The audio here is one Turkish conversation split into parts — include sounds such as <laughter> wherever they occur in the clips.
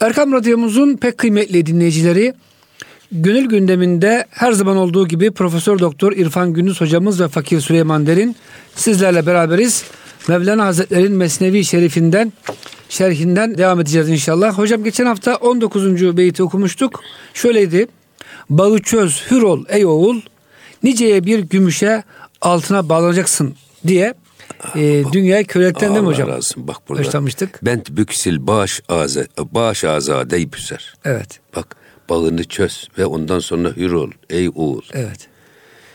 Erkam Radyomuzun pek kıymetli dinleyicileri, gönül gündeminde her zaman olduğu gibi Profesör Doktor İrfan Gündüz hocamız ve Fakir Süleyman Derin sizlerle beraberiz. Mevlana Hazretleri'nin Mesnevi Şerifinden şerhinden devam edeceğiz inşallah. Hocam geçen hafta 19. beyti okumuştuk. Şöyleydi. Bağı çöz hür ol ey oğul. Niceye bir gümüşe altına bağlanacaksın diye e, dünyayı kölelikten değil mi hocam? Razı Bak burada. Başlamıştık. Bent büksil baş aza, baş azadey büzer. Evet. Bak bağını çöz ve ondan sonra hür ol ey oğul. Evet.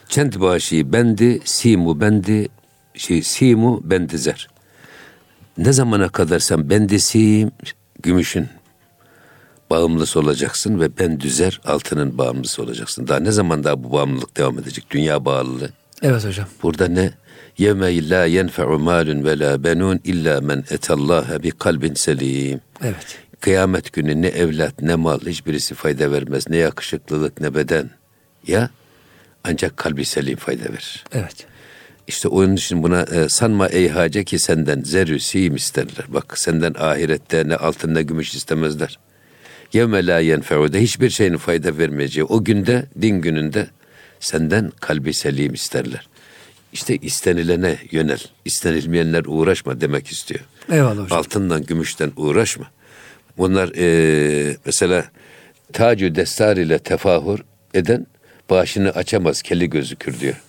Çent başı bendi, simu bendi, şey, simu bendizer. Ne zamana kadar sen bendisiyim, gümüşün bağımlısı olacaksın ve ben düzer altının bağımlısı olacaksın. Daha ne zaman daha bu bağımlılık devam edecek? Dünya bağlılığı. Evet hocam. Burada ne? Yevme la yenfe'u malun ve la benun illa men etallaha bi kalbin selim. Evet. Kıyamet günü ne evlat ne mal hiçbirisi fayda vermez. Ne yakışıklılık ne beden. Ya ancak kalbi selim fayda verir. Evet. İşte onun için buna e, sanma ey hace ki senden zerü sim isterler. Bak senden ahirette ne altın ne gümüş istemezler. Yevme la yenfe'u de hiçbir şeyin fayda vermeyeceği o günde din gününde senden kalbi selim isterler. İşte istenilene yönel. İstenilmeyenler uğraşma demek istiyor. Eyvallah hocam. Altından, gümüşten uğraşma. Bunlar e, mesela tacü destar ile tefahür eden başını açamaz, keli gözükür diyor.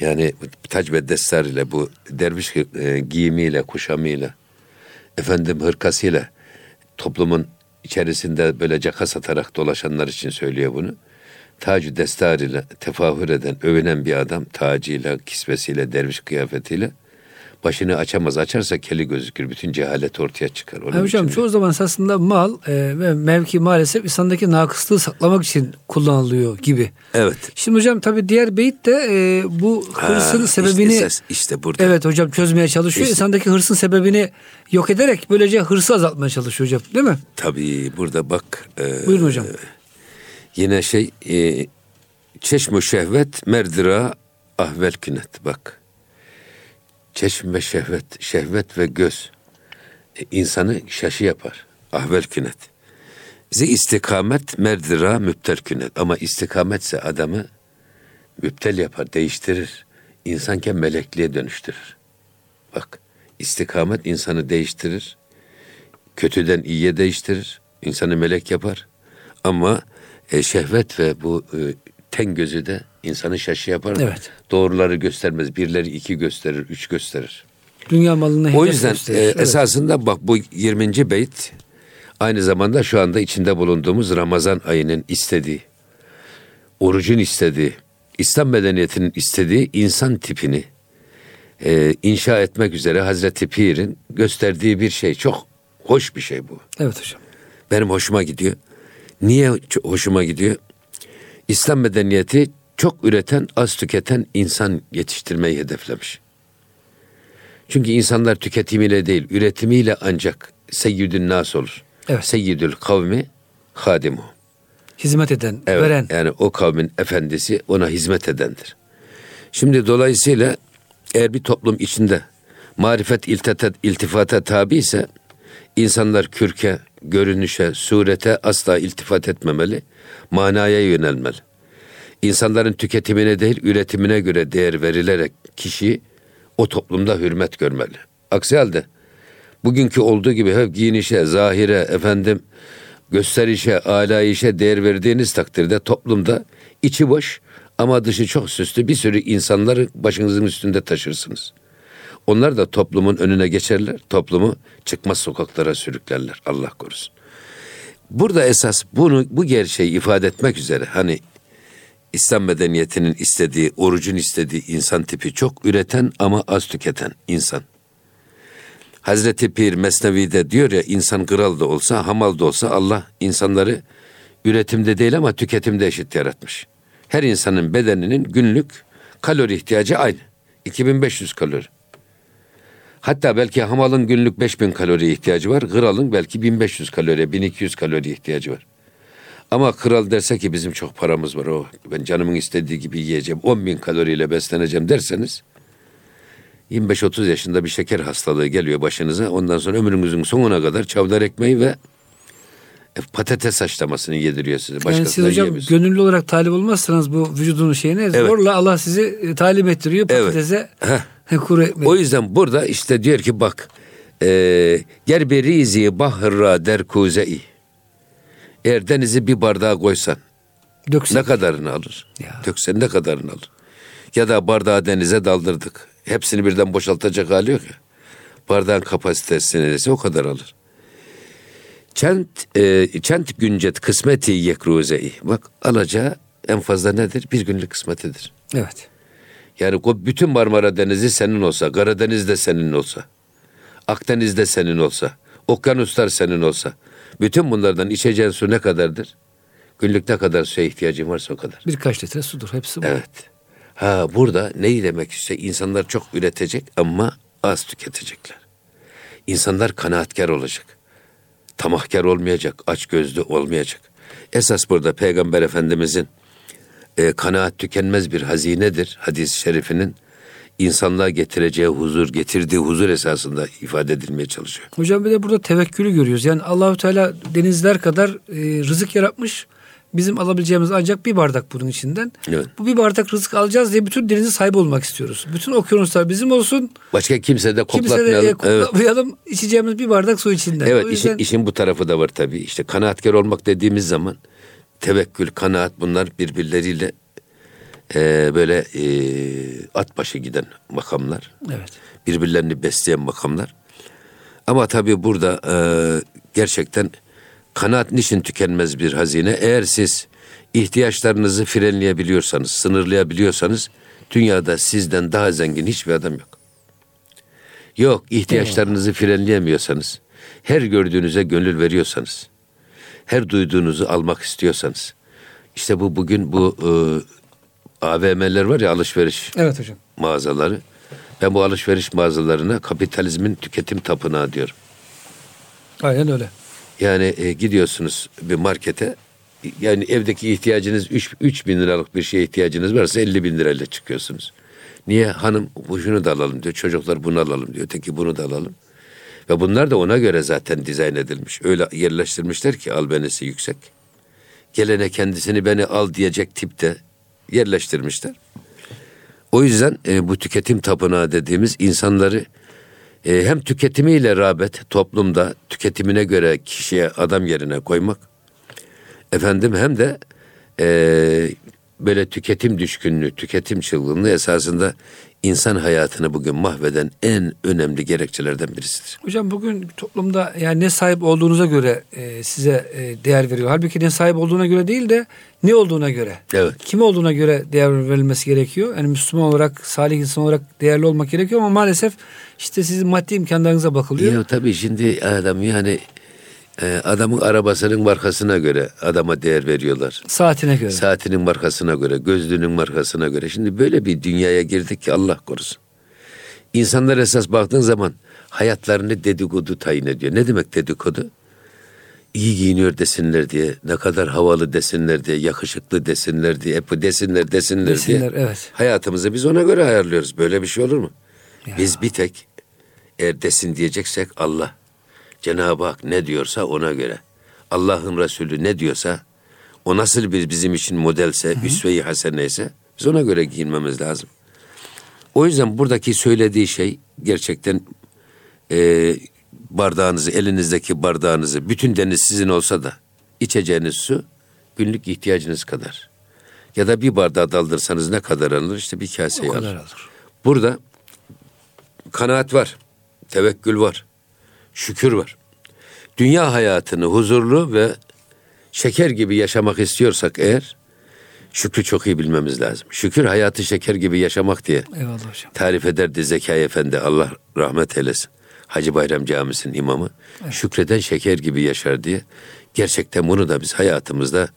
Yani tac ve destar ile bu derviş e, giyimiyle, kuşamıyla, efendim hırkasıyla toplumun içerisinde böyle caka satarak dolaşanlar için söylüyor bunu. Tacı destar ile tefahür eden, övünen bir adam tacıyla, kisvesiyle, derviş kıyafetiyle başını açamaz. Açarsa keli gözükür. Bütün cehalet ortaya çıkar. Onun Ha, hocam için çoğu zaman aslında mal e, ve mevki maalesef insandaki nakıslığı saklamak için kullanılıyor gibi. Evet. Şimdi hocam tabii diğer beyit de e, bu hırsın Ha, sebebini işte, ses- işte burada. evet hocam çözmeye çalışıyor. İşte- İnsandaki hırsın sebebini yok ederek böylece hırsı azaltmaya çalışıyor hocam değil mi? Tabii burada bak. e, Buyurun hocam. Yine şey e, çeşmu şehvet merdira ahvel künet bak. Çeşm ve şehvet, şehvet ve göz e, insanı şaşı yapar. Ahvel künet. Zi istikamet merdira müptel künet. Ama istikametse adamı müptel yapar, değiştirir. İnsanken melekliğe dönüştürür. Bak istikamet insanı değiştirir. Kötüden iyiye değiştirir. insanı melek yapar. Ama e, şehvet ve bu e, ten gözü de insanı şaşı yapar. Evet. Doğruları göstermez. Birleri iki gösterir, üç gösterir. Dünya malını O yüzden gösterir. e, Evet. esasında bak bu 20. beyt aynı zamanda şu anda içinde bulunduğumuz Ramazan ayının istediği, orucun istediği, İslam medeniyetinin istediği insan tipini e, inşa etmek üzere Hazreti Pir'in gösterdiği bir şey. Çok hoş bir şey bu. Evet hocam. Benim hoşuma gidiyor. Niye hoşuma gidiyor? İslam medeniyeti çok üreten, az tüketen insan yetiştirmeyi hedeflemiş. Çünkü insanlar tüketimiyle değil, üretimiyle ancak seyyidün nas olur. Evet. Seyyidül kavmi hadimu. Hizmet eden, Evet, veren. Yani o kavmin efendisi ona hizmet edendir. Şimdi dolayısıyla eğer bir toplum içinde marifet iltifata, iltifata tabi ise insanlar kürke, görünüşe, surete asla iltifat etmemeli, manaya yönelmeli. İnsanların tüketimine değil üretimine göre değer verilerek kişi o toplumda hürmet görmeli. Aksi halde bugünkü olduğu gibi hep giyinişe, zahire, efendim gösterişe, alayişe değer verdiğiniz takdirde toplumda içi boş ama dışı çok süslü bir sürü insanları başınızın üstünde taşırsınız. Onlar da toplumun önüne geçerler, toplumu çıkmaz sokaklara sürüklerler. Allah korusun. Burada esas bunu bu gerçeği ifade etmek üzere hani İslam medeniyetinin istediği, orucun istediği insan tipi çok üreten ama az tüketen insan. Hazreti Pir Mesnevi'de diyor ya insan kral da olsa, hamal da olsa Allah insanları üretimde değil ama tüketimde eşit yaratmış. Her insanın bedeninin günlük kalori ihtiyacı aynı. 2500 kalori. Hatta belki hamalın günlük 5000 kalori ihtiyacı var. Kralın belki 1500 kalori, 1200 kalori ihtiyacı var. Ama kral derse ki bizim çok paramız var. O ben canımın istediği gibi yiyeceğim. 10 bin kaloriyle besleneceğim derseniz 25-30 yaşında bir şeker hastalığı geliyor başınıza. Ondan sonra ömrünüzün sonuna kadar çavdar ekmeği ve E, patates haşlamasını yediriyor size. Yani Başkasına siz hocam gönüllü olarak talip olmazsanız bu vücudunun şeyine zorla Allah sizi e, talim ettiriyor Evet. patatese Heh. kuru ekmek. O yüzden burada işte diyor ki bak e, ger bir rizi bahra der kuzei. Eğer denizi bir bardağa koysan Döksün. ne kadarını alır? Ya. Döksen ne kadarını alır? Ya da bardağı denize daldırdık. Hepsini birden boşaltacak hali yok ya. Bardağın kapasitesi neyse o kadar alır. Çent, e, çent güncet kısmeti yekruzei. Bak alacağı en fazla nedir? Bir günlük kısmetidir. Evet. Yani o bütün Marmara Denizi senin olsa, Karadeniz de senin olsa, Akdeniz de senin olsa, okyanuslar senin olsa, bütün bunlardan içeceğin su ne kadardır? Günlük ne kadar suya ihtiyacın varsa o kadar. Birkaç litre sudur hepsi bu. Evet. Ha burada neyi demek istiyor? İnsanlar çok üretecek ama az tüketecekler. İnsanlar kanaatkar olacak. Tamahkar olmayacak, açgözlü olmayacak. Esas burada Peygamber Efendimizin e, kanaat tükenmez bir hazinedir hadis-i şerifinin insanlığa getireceği huzur, getirdiği huzur esasında ifade edilmeye çalışıyor. Hocam bir de burada tevekkülü görüyoruz. Yani Allahu Teala denizler kadar e, rızık yaratmış. Bizim alabileceğimiz ancak bir bardak bunun içinden. Evet. Bu bir bardak rızık alacağız diye bütün denizin sahibi olmak istiyoruz. Bütün okyanuslar bizim olsun. Başka kimse de Kimse de koklatmayalım. Evet. koklatmayalım. İçeceğimiz bir bardak su içinden. Evet O işin, yüzden işin bu tarafı da var tabii. İşte kanaatkar olmak dediğimiz zaman tevekkül, kanaat bunlar birbirleriyle e, böyle e, at başı giden makamlar. evet. Birbirlerini besleyen makamlar. Ama tabii burada e, gerçekten kanaat niçin tükenmez bir hazine? Eğer siz ihtiyaçlarınızı frenleyebiliyorsanız, sınırlayabiliyorsanız dünyada sizden daha zengin hiçbir adam yok. Yok ihtiyaçlarınızı frenleyemiyorsanız, her gördüğünüze gönül veriyorsanız, her duyduğunuzu almak istiyorsanız, işte bu bugün bu e, AVM'ler var ya alışveriş Evet hocam. mağazaları. Ben bu alışveriş mağazalarına kapitalizmin tüketim tapınağı diyorum. Aynen öyle. Yani e, gidiyorsunuz bir markete yani evdeki ihtiyacınız 3, 3 bin liralık bir şeye ihtiyacınız varsa 50 bin lirayla çıkıyorsunuz. Niye? Hanım bu şunu da alalım diyor. Çocuklar bunu alalım diyor. Öteki bunu da alalım. Ve bunlar da ona göre zaten dizayn edilmiş. Öyle yerleştirmişler ki albenisi yüksek. Gelene kendisini beni al diyecek tipte yerleştirmişler. O yüzden e, bu tüketim tapınağı dediğimiz insanları e, hem tüketimiyle rağbet toplumda tüketimine göre kişiye adam yerine koymak. Efendim hem de e, böyle tüketim düşkünlüğü, tüketim çılgınlığı esasında insan hayatını bugün mahveden en önemli gerekçelerden birisidir. Hocam bugün toplumda yani ne sahip olduğunuza göre e, size e, değer veriyor. Halbuki ne sahip olduğuna göre değil de ne olduğuna göre. Evet. Kim olduğuna göre değer verilmesi gerekiyor. Yani Müslüman olarak, salih insan olarak değerli olmak gerekiyor ama maalesef işte sizin maddi imkanlarınıza bakılıyor. Ya tabii şimdi adam yani e, adamın arabasının markasına göre adama değer veriyorlar. Saatine göre. Saatinin markasına göre, gözlüğünün markasına göre. Şimdi böyle bir dünyaya girdik ki Allah korusun. İnsanlar esas baktığın zaman hayatlarını dedikodu tayin ediyor. Ne demek dedikodu? İyi giyiniyor desinler diye, ne kadar havalı desinler diye, yakışıklı desinler diye, hep desinler desinler, Desinler, diye. evet. Hayatımızı biz ona göre ayarlıyoruz. Böyle bir şey olur mu? Ya. Biz bir tek eğer desin diyeceksek Allah. Cenab-ı Hak ne diyorsa ona göre. Allah'ın Resulü ne diyorsa o nasıl bir bizim için modelse, üsve-i haseneyse biz ona göre giyinmemiz lazım. O yüzden buradaki söylediği şey gerçekten e, bardağınızı, elinizdeki bardağınızı, bütün deniz sizin olsa da içeceğiniz su günlük ihtiyacınız kadar. Ya da bir bardağı daldırsanız ne kadar alır? İşte bir kadar alır. alır. Burada kanaat var, tevekkül var, şükür var. Dünya hayatını huzurlu ve şeker gibi yaşamak istiyorsak eğer şükrü çok iyi bilmemiz lazım. Şükür hayatı şeker gibi yaşamak diye Eyvallah hocam. tarif ederdi Zekai Efendi Allah rahmet eylesin. Hacı Bayram Camisi'nin imamı. Şükreden şeker gibi yaşar diye. Gerçekten bunu da biz hayatımızda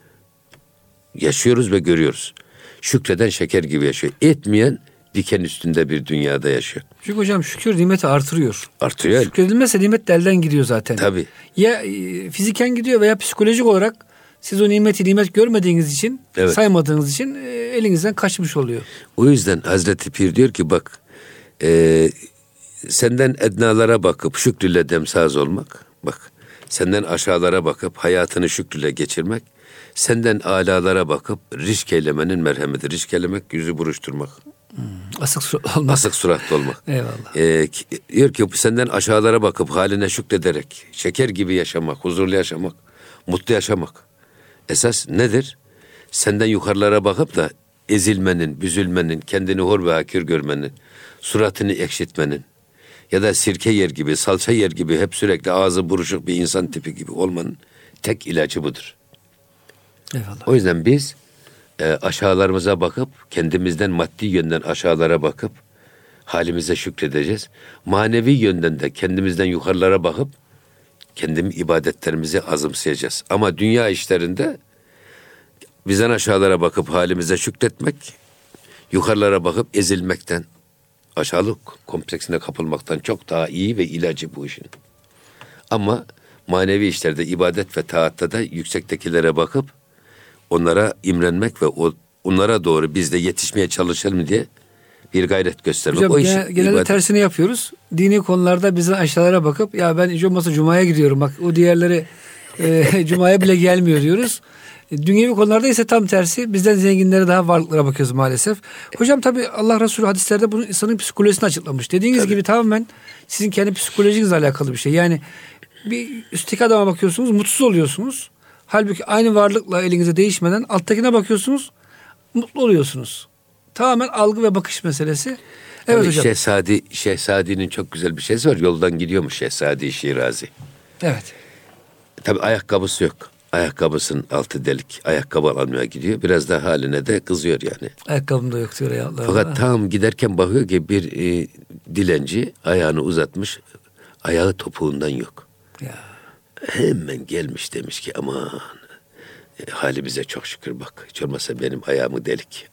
yaşıyoruz ve görüyoruz. Şükreden şeker gibi yaşıyor. Etmeyen diken üstünde bir dünyada yaşıyor. Çünkü hocam şükür nimeti artırıyor. Artıyor. Şükredilmezse nimet de elden gidiyor zaten. Tabii. Ya e, fiziken gidiyor veya psikolojik olarak siz o nimeti nimet görmediğiniz için, Evet. saymadığınız için e, elinizden kaçmış oluyor. O yüzden Hazreti Pir diyor ki bak e, senden ednalara bakıp şükrüyle demsaz olmak. Bak Senden aşağılara bakıp hayatını şükrüyle geçirmek. Senden alalara bakıp risk eylemenin merhameti. Risk eylemek yüzü buruşturmak. Asık surat <laughs> olmak. Asık suratlı olmak. Eyvallah. Ee, diyor ki senden aşağılara bakıp haline şükrederek şeker gibi yaşamak, huzurlu yaşamak, mutlu yaşamak. Esas nedir? Senden yukarılara bakıp da ezilmenin, büzülmenin, kendini hor ve hakir görmenin, suratını ekşitmenin ya da sirke yer gibi, salça yer gibi hep sürekli ağzı buruşuk bir insan tipi gibi olmanın tek ilacı budur. Eyvallah. O yüzden biz e, aşağılarımıza bakıp kendimizden maddi yönden aşağılara bakıp halimize şükredeceğiz. Manevi yönden de kendimizden yukarılara bakıp kendim ibadetlerimizi azımsayacağız. Ama dünya işlerinde bizden aşağılara bakıp halimize şükretmek, yukarılara bakıp ezilmekten, aşağılık kompleksine kapılmaktan çok daha iyi ve ilacı bu işin. Ama manevi işlerde, ibadet ve taatta da yüksektekilere bakıp onlara imrenmek ve o, onlara doğru biz de yetişmeye çalışalım diye bir gayret göstermek. Hocam o iş gene- genelde ibadet- tersini yapıyoruz. Dini konularda bizden aşağılara bakıp ya ben olmazsa Cuma'ya gidiyorum bak o diğerleri e, <laughs> Cuma'ya bile gelmiyor diyoruz. E, Dünyevi konularda ise tam tersi bizden zenginlere daha varlıklara bakıyoruz maalesef. Hocam tabi Allah Resulü hadislerde bunun insanın psikolojisini açıklamış. Dediğiniz gibi tamamen sizin kendi psikolojinizle alakalı bir şey. Yani bir üstteki adama bakıyorsunuz mutsuz oluyorsunuz. Halbuki aynı varlıkla elinize değişmeden alttakine bakıyorsunuz mutlu oluyorsunuz. Tamamen algı ve bakış meselesi. Evet Tabii hocam. Şehzadi, Şehzadi'nin çok güzel bir şeysi var. Yoldan gidiyormuş Şehzadi Şirazi. Evet. Tabii ayakkabısı yok. Ayakkabısının altı delik. Ayakkabı almaya gidiyor. Biraz da haline de kızıyor yani. Ayakkabım da yok diyor ya Allah. Fakat tam giderken bakıyor ki bir e, dilenci ayağını uzatmış. Ayağı topuğundan yok. Ya. Hemen gelmiş demiş ki aman e, halimize çok şükür bak. Hiç olmazsa benim ayağımı delik.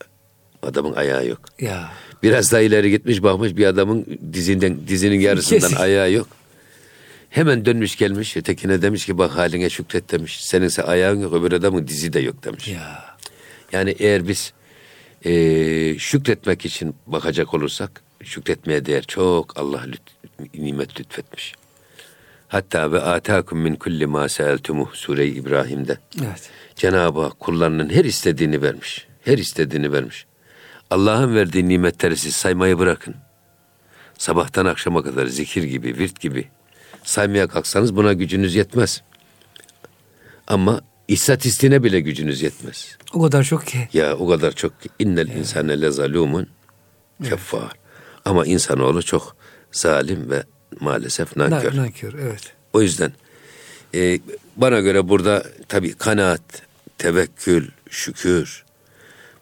Adamın ayağı yok. Ya. Biraz daha ileri gitmiş bakmış bir adamın dizinden dizinin yarısından ayağı yok. Hemen dönmüş gelmiş ötekine demiş ki bak haline şükret demiş. Seninse ayağın yok öbür adamın dizi de yok demiş. Ya. Yani eğer biz eee, şükretmek için bakacak olursak şükretmeye değer çok Allah lüt- nimet lütfetmiş. Hatta ve atakum min kulli ma seeltumuh sure-i İbrahim'de. Evet. Cenab-ı Hak kullarının her istediğini vermiş. Her istediğini vermiş. Allah'ın verdiği nimetleri siz saymayı bırakın. Sabahtan akşama kadar zikir gibi, virt gibi saymaya kalksanız buna gücünüz yetmez. Ama istatistiğine bile gücünüz yetmez. O kadar çok ki. Ya o kadar çok ki innel insane le zalumun keffar. Ama insanoğlu çok zalim ve maalesef nankör. Na- Nankör. Evet. O yüzden e, bana göre burada tabii kanaat, tevekkül, şükür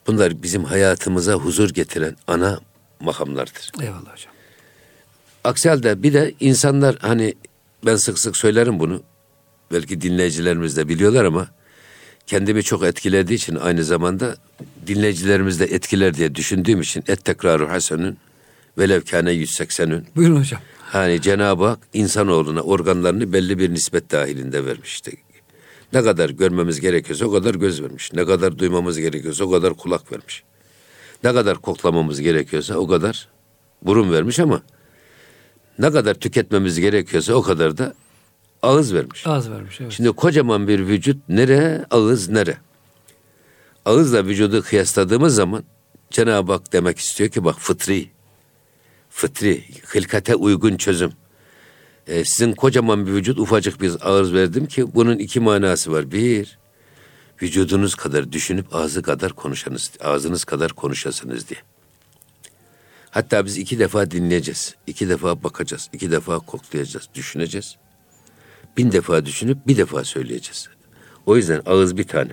bunlar bizim hayatımıza huzur getiren ana makamlardır. Eyvallah hocam. Aksi halde bir de insanlar hani ben sık sık söylerim bunu. Belki dinleyicilerimiz de biliyorlar ama kendimi çok etkilediği için aynı zamanda dinleyicilerimiz de etkiler diye düşündüğüm için et tekrarı hasenün velev kâne 180'ün Buyurun hocam. Hani Cenab-ı Hak insanoğluna organlarını belli bir nispet dahilinde vermişti. Ne kadar görmemiz gerekiyorsa o kadar göz vermiş. Ne kadar duymamız gerekiyorsa o kadar kulak vermiş. Ne kadar koklamamız gerekiyorsa o kadar burun vermiş ama ne kadar tüketmemiz gerekiyorsa o kadar da ağız vermiş. Az vermiş. Evet. Şimdi kocaman bir vücut nere, ağız nere? Ağızla vücudu kıyasladığımız zaman Cenab-ı Hak demek istiyor ki bak fıtri, fıtri, hılkate uygun çözüm. Ee, sizin kocaman bir vücut ufacık bir ağız verdim ki bunun iki manası var. Bir, vücudunuz kadar düşünüp ağzı kadar konuşanız, ağzınız kadar konuşasınız diye. Hatta biz iki defa dinleyeceğiz, iki defa bakacağız, iki defa koklayacağız, düşüneceğiz bin defa düşünüp bir defa söyleyeceğiz. O yüzden ağız bir tane.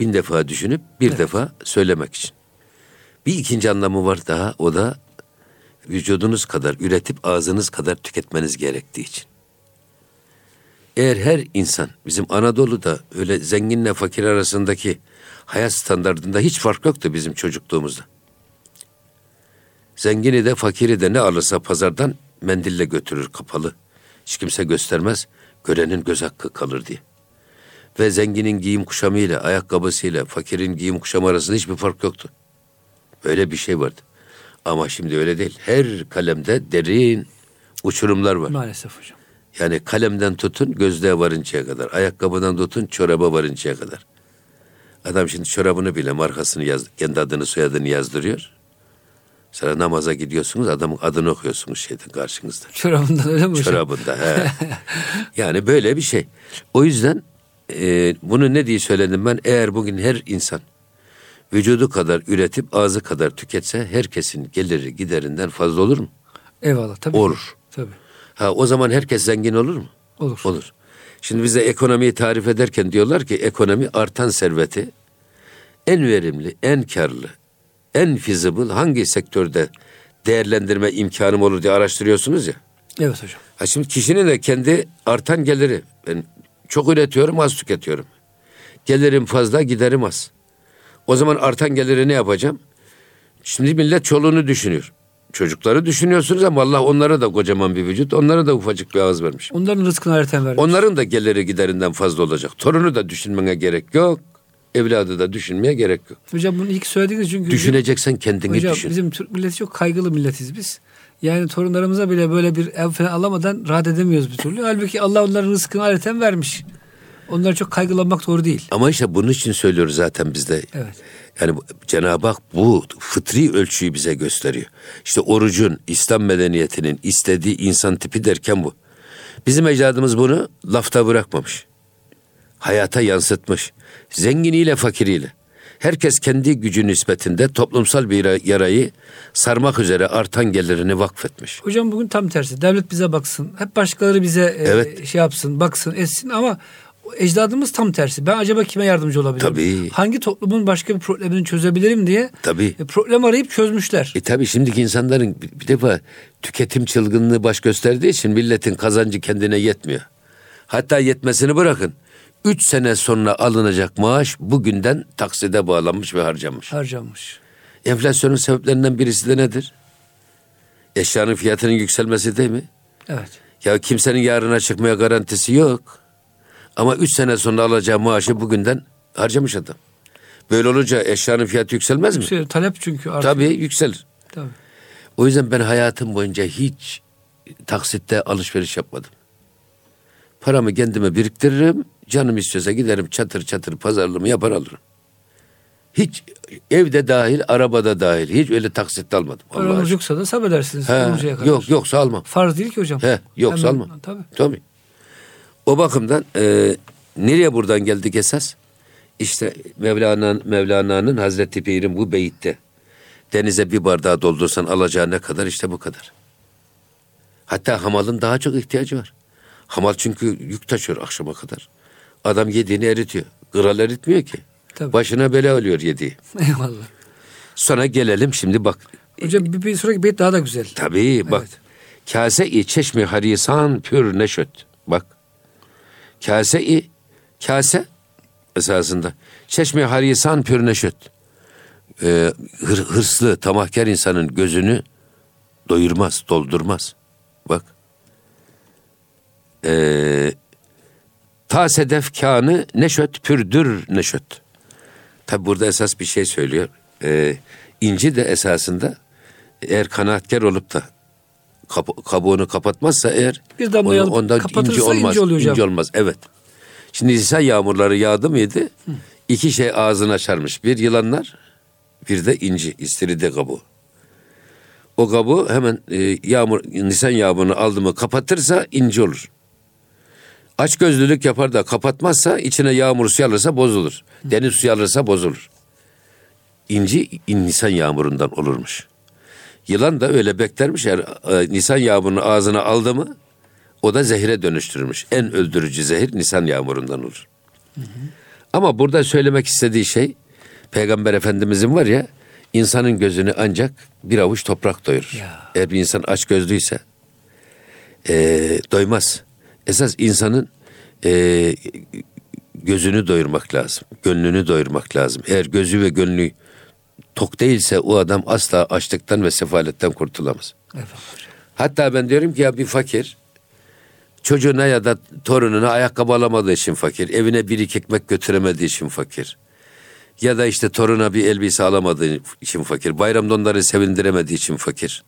Bin defa düşünüp bir defa söylemek için. Bir ikinci anlamı var daha o da vücudunuz kadar üretip ağzınız kadar tüketmeniz gerektiği için. Eğer her insan bizim Anadolu'da öyle zenginle fakir arasındaki hayat standartında hiç fark yoktu bizim çocukluğumuzda. Zengini de fakiri de ne alırsa pazardan mendille götürür kapalı. Hiç kimse göstermez. Görenin göz hakkı kalır diye. Ve zenginin giyim kuşamıyla, ayakkabısıyla fakirin giyim kuşamı arasında hiçbir fark yoktu. Böyle bir şey vardı. Ama şimdi öyle değil. Her kalemde derin uçurumlar var. Maalesef hocam. Yani kalemden tutun gözlüğe varıncaya kadar. Ayakkabıdan tutun çoraba varıncaya kadar. Adam şimdi çorabını bile markasını yaz, kendi adını soyadını yazdırıyor. Sonra namaza gidiyorsunuz adamın adını okuyorsunuz şeyden karşınızda. Çorabından öyle mi? Çorabında. He. <laughs> yani böyle bir şey. O yüzden e, bunu ne diye söyledim ben? Eğer bugün her insan vücudu kadar üretip ağzı kadar tüketse herkesin geliri giderinden fazla olur mu? Eyvallah tabii. Olur. Tabii. Ha o zaman herkes zengin olur mu? Olur. Olur. Şimdi bize ekonomiyi tarif ederken diyorlar ki ekonomi artan serveti en verimli, en karlı, en feasible hangi sektörde değerlendirme imkanım olur diye araştırıyorsunuz ya. Evet hocam. Ha şimdi kişinin de kendi artan geliri. Ben çok üretiyorum, az tüketiyorum. Gelirim fazla, giderim az. O zaman artan geliri ne yapacağım? Şimdi millet çoluğunu düşünüyor. Çocukları düşünüyorsunuz ama Allah onlara da kocaman bir vücut, onlara da ufacık bir ağız vermiş. Onların rızkını ayrıten vermiş. Onların da geliri giderinden fazla olacak. Torunu da düşünmene gerek yok. Evladı da düşünmeye gerek yok. Hocam bunu ilk söylediğiniz çünkü Düşüneceksen kendini hocam düşün. bizim Türk milleti çok kaygılı milletiz biz. Yani torunlarımıza bile böyle bir ev falan alamadan rahat edemiyoruz bir türlü. Halbuki Allah onların rızkını ayrıten vermiş. Onlar çok kaygılanmak doğru değil. Ama işte bunun için söylüyoruz zaten biz de. Evet. Yani Cenab-ı Hak bu fıtri ölçüyü bize gösteriyor. İşte orucun, İslam medeniyetinin istediği insan tipi derken bu. Bizim ecdadımız bunu lafta bırakmamış. Hayata yansıtmış. Zenginiyle fakiriyle. Herkes kendi gücü nispetinde toplumsal bir yarayı sarmak üzere artan gelirini vakfetmiş. Hocam bugün tam tersi. Devlet bize baksın. Hep başkaları bize e, Evet. şey yapsın, baksın, etsin ama ecdadımız tam tersi. Ben acaba kime yardımcı olabilirim? Tabii. Hangi toplumun başka bir problemini çözebilirim diye Tabii. e, problem arayıp çözmüşler. E tabi şimdiki insanların bir bir defa tüketim çılgınlığı baş gösterdiği için milletin kazancı kendine yetmiyor. Hatta yetmesini bırakın. Üç sene sonra alınacak maaş bugünden takside bağlanmış ve harcanmış. Harcanmış. Enflasyonun sebeplerinden birisi de nedir? Eşyanın fiyatının yükselmesi değil mi? Evet. Ya kimsenin yarına çıkmaya garantisi yok. Ama üç sene sonra alacağı maaşı bugünden harcamış adam. Böyle olunca eşyanın fiyatı yükselmez mi? Şey, talep çünkü artık. Tabii yükselir. Tabii. O yüzden ben hayatım boyunca hiç taksitte alışveriş yapmadım. Paramı kendime biriktiririm. Canım istiyorsa giderim çatır çatır pazarlığımı yapar alırım. Hiç evde dahil, arabada dahil hiç öyle taksitte almadım. Paranız yoksa da sabredersiniz. He, yok yoksa almam. Farz değil ki hocam. He, yoksa Hemen- almam. Tabii. Tabii. O bakımdan e, nereye buradan geldik esas? İşte Mevlana'nın Mevlana'nın Hazreti Pir'in bu beyitte denize bir bardağı doldursan alacağı ne kadar işte bu kadar. Hatta hamalın daha çok ihtiyacı var. Hamal çünkü yük taşıyor akşama kadar. Adam yediğini eritiyor. Kral eritmiyor ki. Tabii. Başına bela oluyor yediği. <laughs> Eyvallah. Sonra gelelim şimdi bak. Hocam bir, bir sonraki beyt daha da güzel. Tabii bak. Evet. Kase-i çeşmi harisan pür neşöt. Bak. Kase-i kase esasında. Çeşmi harisan pür neşöt. Ee, hır, hırslı, tamahkar insanın gözünü doyurmaz, doldurmaz. Bak. Ee, ta sedef kânı neşöt pürdür neşöt. Tabi burada esas bir şey söylüyor. Ee, inci de esasında eğer kanaatkar olup da kap- kabuğunu kapatmazsa eğer Bir damla onu- ondan inci olmaz. oluyor hocam. inci olmaz. Evet. Şimdi Nisan yağmurları yağdı mıydı? İki şey ağzını açarmış. Bir yılanlar, bir de inci, istiridye kabuğu. O kabuğu hemen e, yağmur Nisan yağmurunu aldı mı kapatırsa inci olur. Aç gözlülük yapar da kapatmazsa içine yağmur suyu alırsa bozulur. Deniz suyu alırsa bozulur. İnci in- Nisan yağmurundan olurmuş. Yılan da öyle beklermiş. Eğer e, Nisan yağmurunu ağzına aldı mı o da zehire dönüştürmüş. En öldürücü zehir Nisan yağmurundan olur. Ama burada söylemek istediği şey Peygamber Efendimizin var ya insanın gözünü ancak bir avuç toprak doyurur. Ya. Eğer bir insan aç gözlüyse e, doymaz. Esas insanın e, gözünü doyurmak lazım. Gönlünü doyurmak lazım. Eğer gözü ve gönlü tok değilse o adam asla açlıktan ve sefaletten kurtulamaz. Eyvallah. Hatta ben diyorum ki ya bir fakir çocuğuna ya da torununa ayakkabı alamadığı için fakir, evine bir iki ekmek götüremediği için fakir. Ya da işte toruna bir elbise alamadığı için fakir. Bayramda onları sevindiremediği için fakir.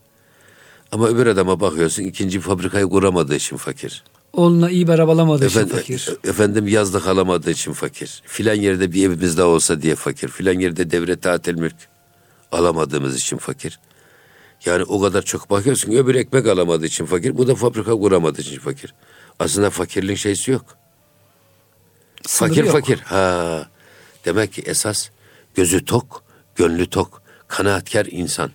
Ama öbür adama bakıyorsun ikinci fabrikayı kuramadığı için fakir. Oğluna iyi bir araba alamadığı için fakir. Efendim yazlık alamadığı için fakir. Filan yerde bir evimiz daha olsa diye fakir. Filan yerde devlet tatil mülk alamadığımız için fakir. Yani o kadar çok bakıyorsun ki öbür ekmek alamadığı için fakir. Bu da fabrika kuramadığı için fakir. Aslında fakirliğin şeysi yok. Sınırı fakir yok. fakir. Ha. Demek ki esas gözü tok, gönlü tok, kanaatkar insan.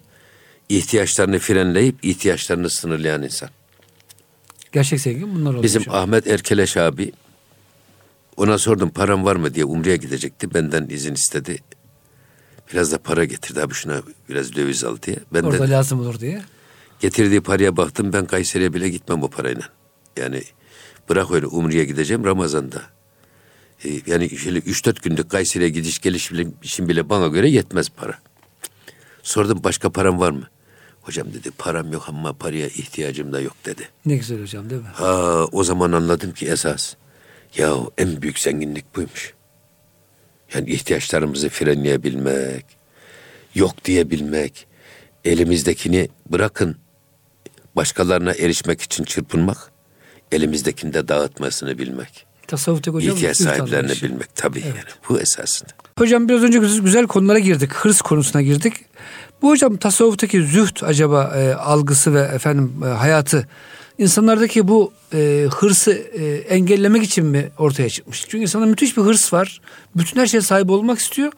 İhtiyaçlarını frenleyip ihtiyaçlarını sınırlayan insan. Gerçek sevgi bunlar oluyor. Bizim. Ahmet Erkeleş abi ona sordum param var mı diye Umre'ye gidecekti. Benden izin istedi. Biraz da para getirdi abi şuna biraz döviz al diye. Ben Orada de lazım olur diye. getirdiği paraya baktım ben Kayseri'ye bile gitmem bu parayla. Yani bırak öyle Umre'ye gideceğim Ramazan'da. Ee, yani şöyle 3-4 günlük Kayseri'ye gidiş geliş bile, için bile bana göre yetmez para. Sordum başka param var mı? Hocam dedi param yok ama paraya ihtiyacım da yok dedi. Ne güzel hocam değil mi? Ha o zaman anladım ki esas ya en büyük zenginlik buymuş. Yani ihtiyaçlarımızı frenleyebilmek, yok diyebilmek, elimizdekini bırakın başkalarına erişmek için çırpınmak, elimizdekini de dağıtmasını bilmek. Tasavvuftaki hocam. ihtiyaç sahiplerini anlayışı. bilmek tabii yani bu esasında. Hocam biraz önce güzel, güzel konulara girdik. Hırs konusuna girdik. Bu hocam tasavvuftaki züht acaba e, algısı ve efendim e, hayatı insanlardaki bu e, hırsı e, engellemek için mi ortaya çıkmış? Çünkü insanda müthiş bir hırs var. Bütün her şeye sahip olmak istiyor.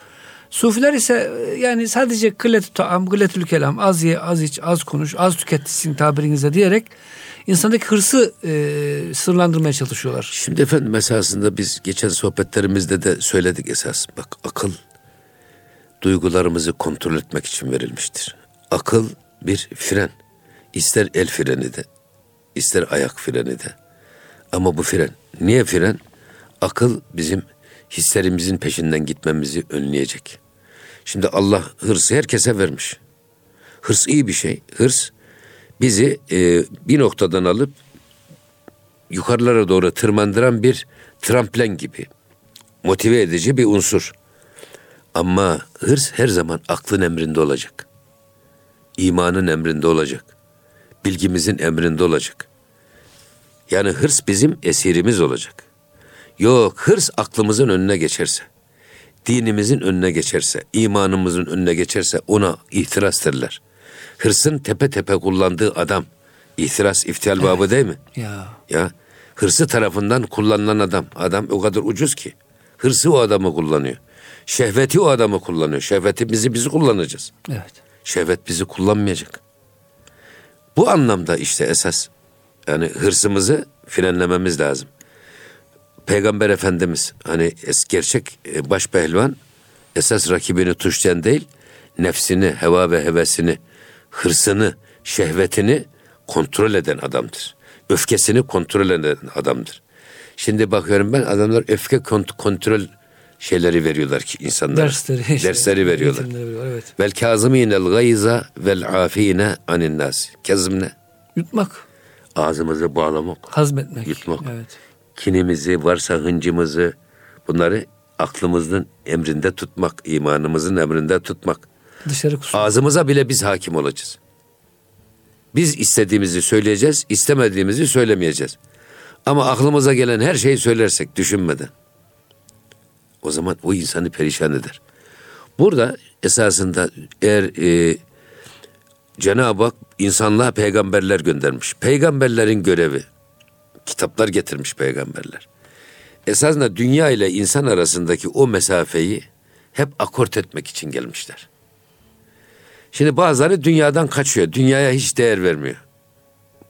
Sufiler ise e, yani sadece kıllet taam, kılletül kelam, az ye, az iç, az konuş, az tüket sizin tabirinizle diyerek insandaki hırsı e, sırlandırmaya çalışıyorlar. Şimdi efendim esasında biz geçen sohbetlerimizde de söyledik esas. Bak akıl duygularımızı kontrol etmek için verilmiştir. Akıl bir fren. İster el freni de, ister ayak freni de. Ama bu fren. Niye fren? Akıl bizim hislerimizin peşinden gitmemizi önleyecek. Şimdi Allah hırsı herkese vermiş. Hırs iyi bir şey. Hırs bizi e, bir noktadan alıp yukarılara doğru tırmandıran bir tramplen gibi motive edici bir unsur. Ama hırs her zaman aklın emrinde olacak. İmanın emrinde olacak. Bilgimizin emrinde olacak. Yani hırs bizim esirimiz olacak. Yok hırs aklımızın önüne geçerse, dinimizin önüne geçerse, imanımızın önüne geçerse ona ihtiras derler. Hırsın tepe tepe kullandığı adam, ihtiras iftial babı değil mi? Ya Ya hırsı tarafından kullanılan adam. Adam o kadar ucuz ki. Hırsı o adamı kullanıyor. Şehveti o adamı kullanıyor. Şehvetimizi bizi kullanacağız. evet. Şehvet bizi kullanmayacak. Bu anlamda işte esas yani hırsımızı frenlememiz lazım. Peygamber Efendimiz hani es gerçek e, baş pehlivan esas rakibini tuşlayan değil, nefsini, heva ve hevesini, hırsını, şehvetini kontrol eden adamdır. Öfkesini kontrol eden adamdır. Şimdi bakıyorum ben adamlar öfke kont- kontrol şeyleri veriyorlar ki insanlara. Dersleri. işte, <laughs> Dersleri veriyorlar. veriyorlar, Evet. Vel kazimînel gayza vel afîne anin nas. Kazım ne? Yutmak, Ağzımızı bağlamak, hazmetmek. Yutmak. Evet. kinimizi, varsa hıncımızı bunları aklımızın emrinde tutmak, imanımızın emrinde tutmak. Dışarı kusmak. Ağzımıza bile biz hakim olacağız. Biz istediğimizi söyleyeceğiz, istemediğimizi söylemeyeceğiz. Ama aklımıza gelen her şeyi söylersek düşünmeden o zaman o insanı perişan eder. Burada esasında eğer e, Cenab-ı Hak insanlığa peygamberler göndermiş. Peygamberlerin görevi kitaplar getirmiş peygamberler. Esasında dünya ile insan arasındaki o mesafeyi hep akort etmek için gelmişler. Şimdi bazıları dünyadan kaçıyor. Dünyaya hiç değer vermiyor.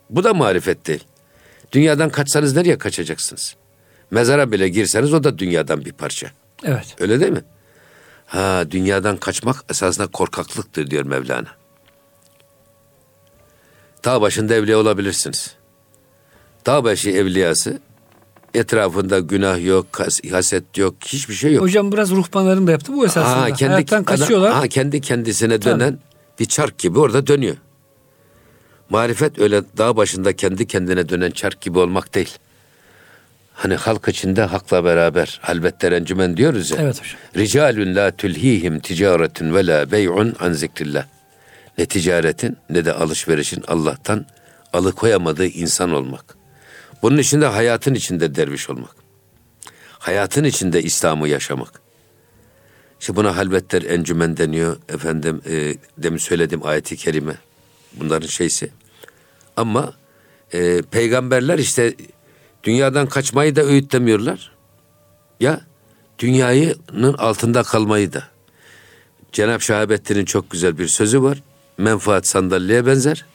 Bu da marifet değil. Dünyadan kaçsanız nereye kaçacaksınız? Mezara bile girseniz o da dünyadan bir parça. Evet. Öyle değil mi? Ha dünyadan kaçmak esasında korkaklıktır diyor Mevlana. Dağ başında evliya olabilirsiniz. Dağ başı evliyası etrafında günah yok, haset yok, hiçbir şey yok. Hocam biraz ruhbanların da yaptı bu esasında. Ha, kendi, Hayattan kaçıyorlar. ha, kendi kendisine Tabii. dönen bir çark gibi orada dönüyor. Marifet öyle dağ başında kendi kendine dönen çark gibi olmak değil. Hani halk içinde hakla beraber halbette rencümen diyoruz ya. Evet hocam. Ricalun la tulhihim ticaretun ve la bey'un an zikrillah. Ne ticaretin ne de alışverişin Allah'tan alıkoyamadığı insan olmak. Bunun içinde hayatın içinde derviş olmak. Hayatın içinde İslam'ı yaşamak. İşte buna halvetler encümen deniyor. Efendim e, demin söylediğim ayeti kerime. Bunların şeysi. Ama e, peygamberler işte dünyadan kaçmayı da öğütlemiyorlar. Ya dünyanın altında kalmayı da. Cenab-ı Şahabettin'in çok güzel bir sözü var. Menfaat sandalyeye benzer.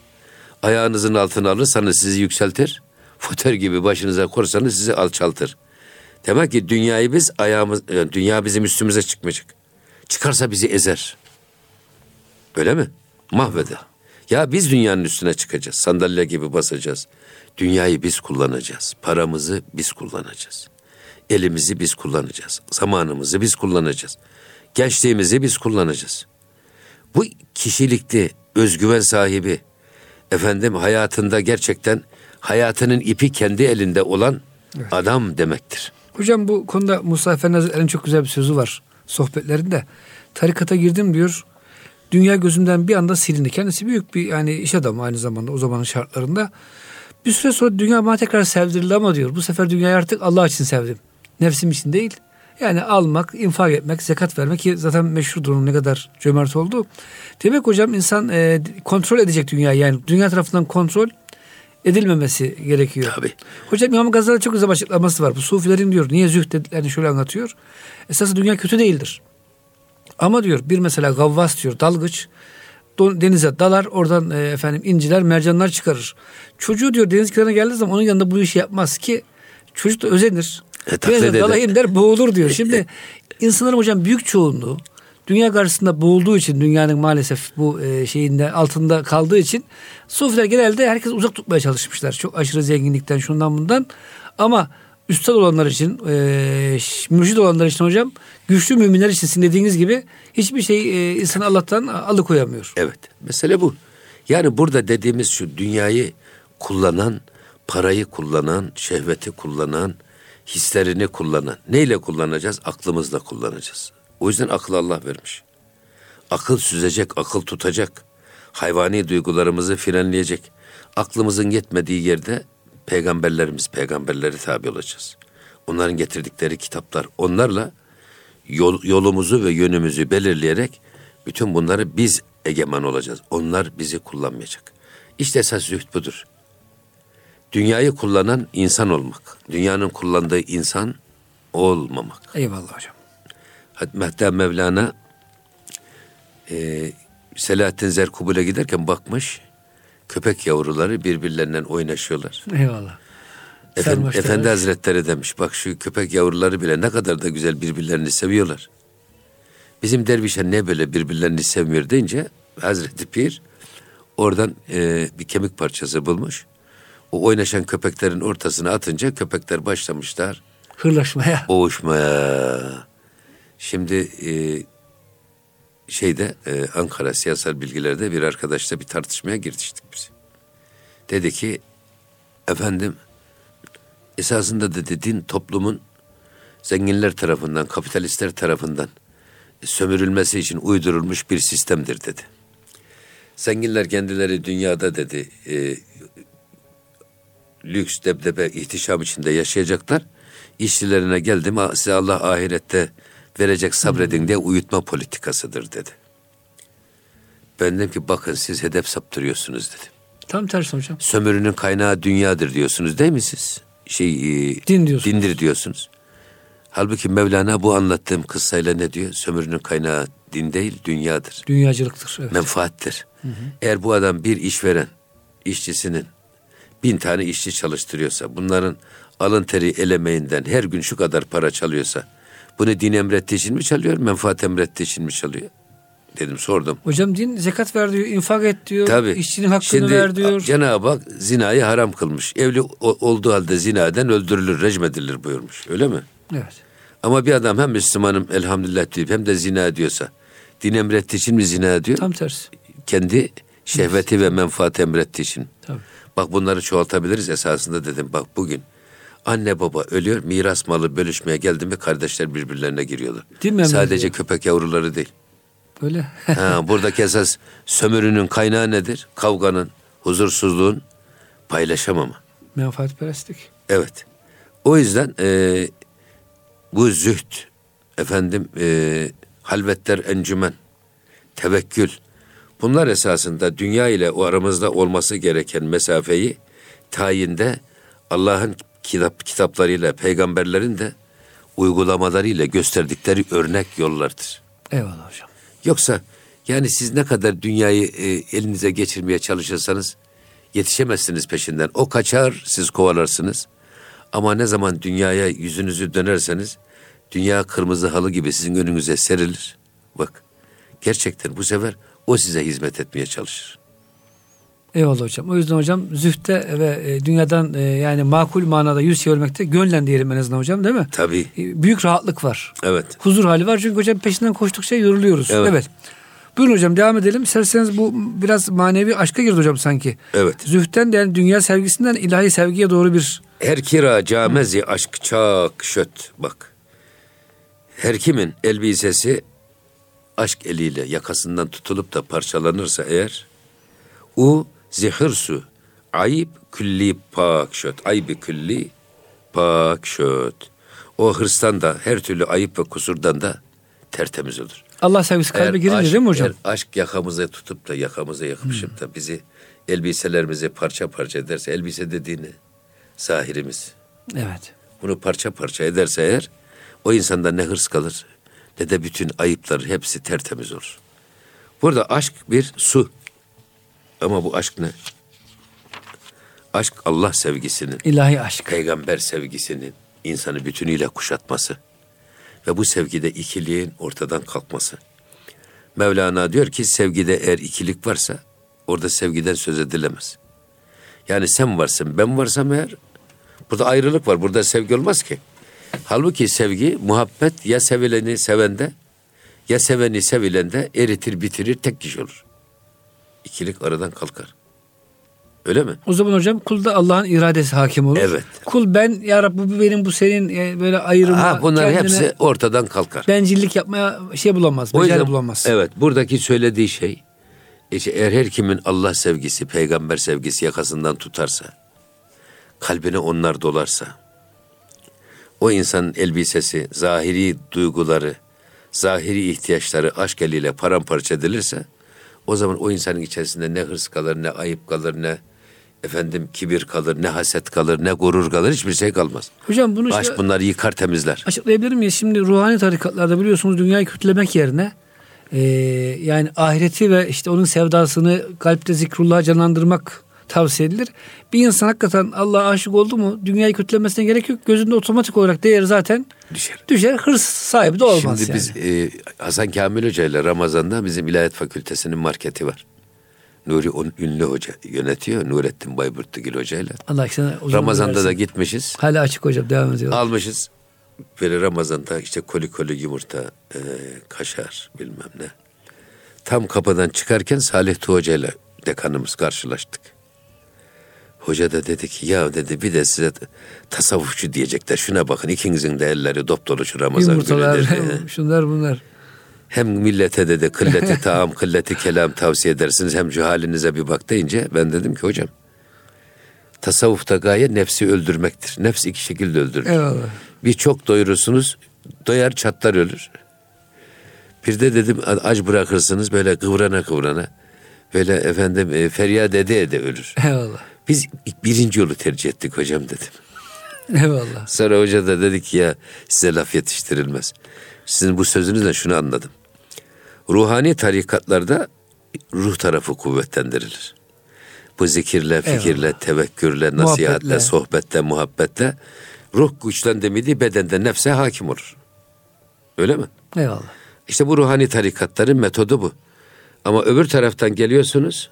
Ayağınızın altına alırsanız sizi yükseltir. Foter gibi başınıza korsanız sizi alçaltır. Demek ki dünyayı biz ayağımız, yani dünya bizim üstümüze çıkmayacak. Çıkarsa bizi ezer. Öyle mi? Mahveder. Ya biz dünyanın üstüne çıkacağız. Sandalye gibi basacağız. Dünyayı biz kullanacağız. Paramızı biz kullanacağız. Elimizi biz kullanacağız. Zamanımızı biz kullanacağız. Gençliğimizi biz kullanacağız. Bu kişilikte özgüven sahibi, efendim hayatında gerçekten hayatının ipi kendi elinde olan evet. adam demektir. Hocam bu konuda Musa Efendi Hazretleri'nin çok güzel bir sözü var sohbetlerinde. Tarikata girdim diyor. Dünya gözümden bir anda silindi. Kendisi büyük bir yani iş adamı aynı zamanda o zamanın şartlarında. Bir süre sonra dünya bana tekrar sevdirildi ama diyor bu sefer dünyayı artık Allah için sevdim. Nefsim için değil. Yani almak, infak etmek, zekat vermek ki zaten meşhurdur onun ne kadar cömert oldu. Demek hocam insan e, kontrol edecek dünyayı yani dünya tarafından kontrol edilmemesi gerekiyor. Tabii. Hocam İmam Gazali'de çok güzel açıklaması var. Bu sufilerin diyor niye zühd dediklerini şöyle anlatıyor. Esası dünya kötü değildir. Ama diyor bir mesela gavvas diyor dalgıç denize dalar oradan e, efendim inciler mercanlar çıkarır. Çocuğu diyor deniz kenarına geldiği zaman onun yanında bu işi yapmaz ki çocuk da özenir. E, Denize dalayım der boğulur diyor. <laughs> Şimdi insanların hocam büyük çoğunluğu dünya karşısında boğulduğu için dünyanın maalesef bu e, şeyinde altında kaldığı için sufiler genelde herkes uzak tutmaya çalışmışlar. Çok aşırı zenginlikten şundan bundan ama üstad olanlar için, e, mürşid olanlar için hocam, güçlü müminler için sizin dediğiniz gibi hiçbir şey e, insanı Allah'tan alıkoyamıyor. Evet, mesele bu. Yani burada dediğimiz şu dünyayı kullanan, parayı kullanan, şehveti kullanan, hislerini kullanan. Neyle kullanacağız? Aklımızla kullanacağız. O yüzden akıl Allah vermiş. Akıl süzecek, akıl tutacak. Hayvani duygularımızı frenleyecek. Aklımızın yetmediği yerde peygamberlerimiz, peygamberleri tabi olacağız. Onların getirdikleri kitaplar, onlarla yol, yolumuzu ve yönümüzü belirleyerek bütün bunları biz egemen olacağız. Onlar bizi kullanmayacak. İşte esas zühd budur. Dünyayı kullanan insan olmak. Dünyanın kullandığı insan olmamak. Eyvallah hocam. Hatta Mevlana e, Selahattin Zerkubul'e giderken bakmış köpek yavruları birbirlerinden oynaşıyorlar. Eyvallah. Efendi, Efendi Hazretleri demiş bak şu köpek yavruları bile ne kadar da güzel birbirlerini seviyorlar. Bizim dervişler ne böyle birbirlerini sevmiyor deyince Hazreti Pir oradan e, bir kemik parçası bulmuş. O oynaşan köpeklerin ortasına atınca köpekler başlamışlar. Hırlaşmaya. Boğuşmaya. Şimdi e, şeyde e, Ankara siyasal bilgilerde bir arkadaşla bir tartışmaya giriştik biz. Dedi ki efendim esasında dedi din toplumun zenginler tarafından, kapitalistler tarafından sömürülmesi için uydurulmuş bir sistemdir dedi. Zenginler kendileri dünyada dedi e, lüks, debdebe, ihtişam içinde yaşayacaklar. İşçilerine geldim size Allah ahirette verecek sabredin diye uyutma politikasıdır dedi. Ben dedim ki bakın siz hedef saptırıyorsunuz dedim. Tam tersi hocam. Sömürünün kaynağı dünyadır diyorsunuz değil mi siz? Şey, e, Din diyorsunuz. Dindir diyorsunuz. Halbuki Mevlana bu anlattığım kıssayla ne diyor? Sömürünün kaynağı din değil, dünyadır. Dünyacılıktır. Evet. Menfaattir. Hı hı. Eğer bu adam bir işveren, işçisinin bin tane işçi çalıştırıyorsa, bunların alın teri elemeğinden her gün şu kadar para çalıyorsa, bunu din emrettiği için mi çalıyor, menfaat emrettiği için mi çalıyor? Dedim sordum. Hocam din zekat ver diyor, infak et diyor, Tabii. işçinin hakkını Şimdi, ver diyor. Cenab-ı Hak zinayı haram kılmış. Evli olduğu halde zinaden öldürülür, rejim edilir buyurmuş. Öyle mi? Evet. Ama bir adam hem Müslümanım elhamdülillah deyip hem de zina diyorsa din emrettiği için mi zina diyor? Tam tersi. Kendi şehveti evet. ve menfaat emrettiği için. Tabii. Bak bunları çoğaltabiliriz esasında dedim. Bak bugün anne baba ölüyor miras malı bölüşmeye geldi mi kardeşler birbirlerine giriyorlar. Değil mi? Sadece köpek yavruları değil. Öyle. ha, buradaki esas sömürünün kaynağı nedir? Kavganın, huzursuzluğun paylaşamama. Menfaatperestlik. Evet. O yüzden e, bu zühd, efendim e, halvetler encümen, tevekkül, bunlar esasında dünya ile o aramızda olması gereken mesafeyi tayinde Allah'ın kitap kitaplarıyla, peygamberlerin de uygulamalarıyla gösterdikleri örnek yollardır. Eyvallah hocam. Yoksa yani siz ne kadar dünyayı e, elinize geçirmeye çalışırsanız yetişemezsiniz peşinden. O kaçar, siz kovalarsınız. Ama ne zaman dünyaya yüzünüzü dönerseniz dünya kırmızı halı gibi sizin önünüze serilir. Bak gerçekten bu sefer o size hizmet etmeye çalışır. Eyvallah hocam. O yüzden hocam zühte ve e, dünyadan e, yani makul manada yüz çevirmekte gönlen diyelim en azından hocam değil mi? Tabii. E, Büyük rahatlık var. Evet. Huzur hali var çünkü hocam peşinden koştukça yoruluyoruz. Evet. evet. Buyurun hocam devam edelim. İsterseniz bu biraz manevi aşka girdi hocam sanki. Evet. Zühten de yani dünya sevgisinden ilahi sevgiye doğru bir Her kira camezi aşk çak şöt bak. Her kimin elbisesi aşk eliyle yakasından tutulup da parçalanırsa eğer o zihir su ayıp külli pak şöt ayıbı külli pak şöt. O hırstan da her türlü ayıp ve kusurdan da tertemiz olur. Allah sevgisi kalbe girince aşk- değil mi hocam? eğer aşk yakamıza tutup da yakamıza yapışıp da bizi elbiselerimizi parça parça ederse elbise dediğini zahirimiz Evet. bunu parça parça ederse eğer o insanda ne hırs kalır ne de bütün ayıplar hepsi tertemiz olur. Burada aşk bir su. Ama bu aşk ne? Aşk Allah sevgisinin, İlahi aşk. peygamber sevgisinin insanı bütünüyle kuşatması ve bu sevgide ikiliğin ortadan kalkması. Mevlana diyor ki sevgide eğer ikilik varsa orada sevgiden söz edilemez. Yani sen varsın ben varsam eğer burada ayrılık var. Burada sevgi olmaz ki. Halbuki sevgi, muhabbet ya sevileni sevende ya seveni sevilende eritir bitirir tek kişi olur. İkilik aradan kalkar. Öyle mi? O zaman hocam kulda Allah'ın iradesi hakim olur. Evet. Kul ben ya Rabbi bu benim bu senin e, böyle ayrıma Ha, bunların hepsi ortadan kalkar. bencillik yapmaya şey bulamaz. O yüzden- bulamaz. Evet buradaki söylediği şey işte eğer her kimin Allah sevgisi, peygamber sevgisi yakasından tutarsa, kalbine onlar dolarsa, o insanın elbisesi, zahiri duyguları, zahiri ihtiyaçları aşk eliyle paramparça edilirse, o zaman o insanın içerisinde ne hırs kalır, ne ayıp kalır, ne efendim kibir kalır, ne haset kalır, ne gurur kalır, hiçbir şey kalmaz. Hocam bunu Aşk şey- bunları yıkar temizler. açıklayabilir miyiz? Şimdi ruhani tarikatlarda biliyorsunuz dünyayı kötülemek yerine e, yani ahireti ve işte onun sevdasını kalpte zikrullah'a canlandırmak tavsiye edilir. Bir insan hakikaten Allah'a aşık oldu mu dünyayı kötülemesine gerek yok. Gözünde otomatik olarak değeri zaten Düşer. düşer. Hırs sahibi de olmaz Şimdi yani. biz e, Hasan Kamil Hoca ile Ramazan'da bizim İlahiyat Fakültesinin marketi var. Nuri on, ünlü hoca yönetiyor. Nurettin Bayburtgil Hoca ile. Allah Ramazan'da da gitmişiz. Hala açık hocam devam ediyor. Almışız. Böyle Ramazan'da işte koli koli yumurta, e, kaşar bilmem ne. Tam kapıdan çıkarken Salih Tuğ Hoca ile dekanımız karşılaştık. Hoca da dedi ki ya dedi bir de size tasavvufçu diyecekler. Şuna bakın ikinizin de elleri dop dolu şu Ramazan Yumurtalar, günü dedi. <laughs> şunlar bunlar. Hem millete de de kılleti <laughs> taam, kılleti kelam tavsiye edersiniz. Hem halinize bir bak deyince ben dedim ki hocam tasavvufta gaye nefsi öldürmektir. Nefs iki şekilde öldürülür. Eyvallah. Bir çok doyurursunuz, doyar çatlar ölür. Bir de dedim aç bırakırsınız böyle kıvrana kıvrana. Böyle efendim e, feryat ede ede ölür. Eyvallah. Biz birinci yolu tercih ettik hocam dedim. Eyvallah. Sonra hoca da dedi ki ya size laf yetiştirilmez. Sizin bu sözünüzle şunu anladım. Ruhani tarikatlarda ruh tarafı kuvvetlendirilir. Bu zikirle, fikirle, tevekkürle, nasihatle, Muhabbetle. sohbetle, muhabbetle ruh güçlendiği bedende nefse hakim olur. Öyle mi? Eyvallah. İşte bu ruhani tarikatların metodu bu. Ama öbür taraftan geliyorsunuz,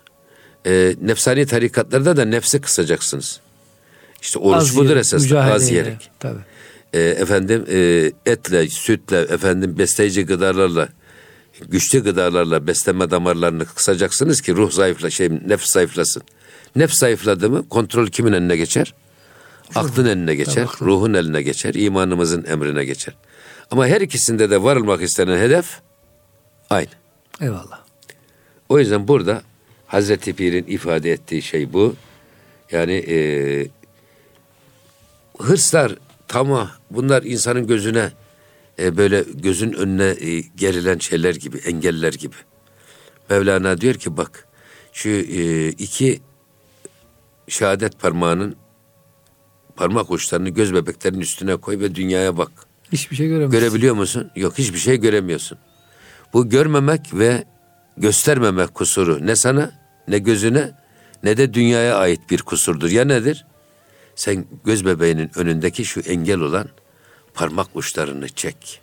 e, nefsani tarikatlarda da nefsi kısacaksınız. İşte oruç Az budur yiyerek, esas, mücadeleyle. az yiyerek. Tabii. E, efendim e, etle, sütle, efendim besleyici gıdalarla, güçlü gıdalarla besleme damarlarını kısacaksınız ki ruh zayıfla, şey nefs zayıflasın. Nefs zayıfladı mı kontrol kimin eline geçer? Aklın eline geçer, ruhun eline geçer, imanımızın emrine geçer. Ama her ikisinde de varılmak istenen hedef aynı. Eyvallah. O yüzden burada Hazreti Pir'in ifade ettiği şey bu. Yani e, hırslar, tamah bunlar insanın gözüne e, böyle gözün önüne e, gerilen şeyler gibi, engeller gibi. Mevlana diyor ki bak şu e, iki şehadet parmağının parmak uçlarını göz bebeklerinin üstüne koy ve dünyaya bak. Hiçbir şey göremiyorsun. Görebiliyor musun? Yok hiçbir şey göremiyorsun. Bu görmemek ve göstermemek kusuru ne sana ne gözüne ne de dünyaya ait bir kusurdur. Ya nedir? Sen göz bebeğinin önündeki şu engel olan parmak uçlarını çek.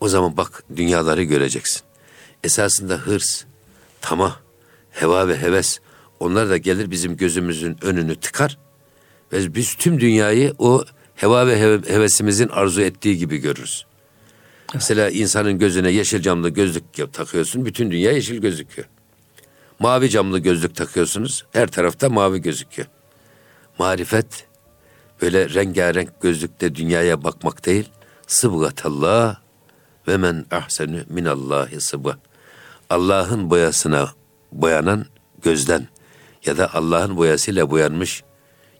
O zaman bak dünyaları göreceksin. Esasında hırs, tamah, heva ve heves onlar da gelir bizim gözümüzün önünü tıkar ve biz tüm dünyayı o heva ve hevesimizin arzu ettiği gibi görürüz. Mesela insanın gözüne yeşil camlı gözlük takıyorsun, bütün dünya yeşil gözüküyor. Mavi camlı gözlük takıyorsunuz, her tarafta mavi gözüküyor. Marifet böyle rengarenk gözlükte dünyaya bakmak değil, sıbgatallah ve men ahsenü minallahi sıbga. Allah'ın boyasına boyanan gözden ya da Allah'ın boyasıyla boyanmış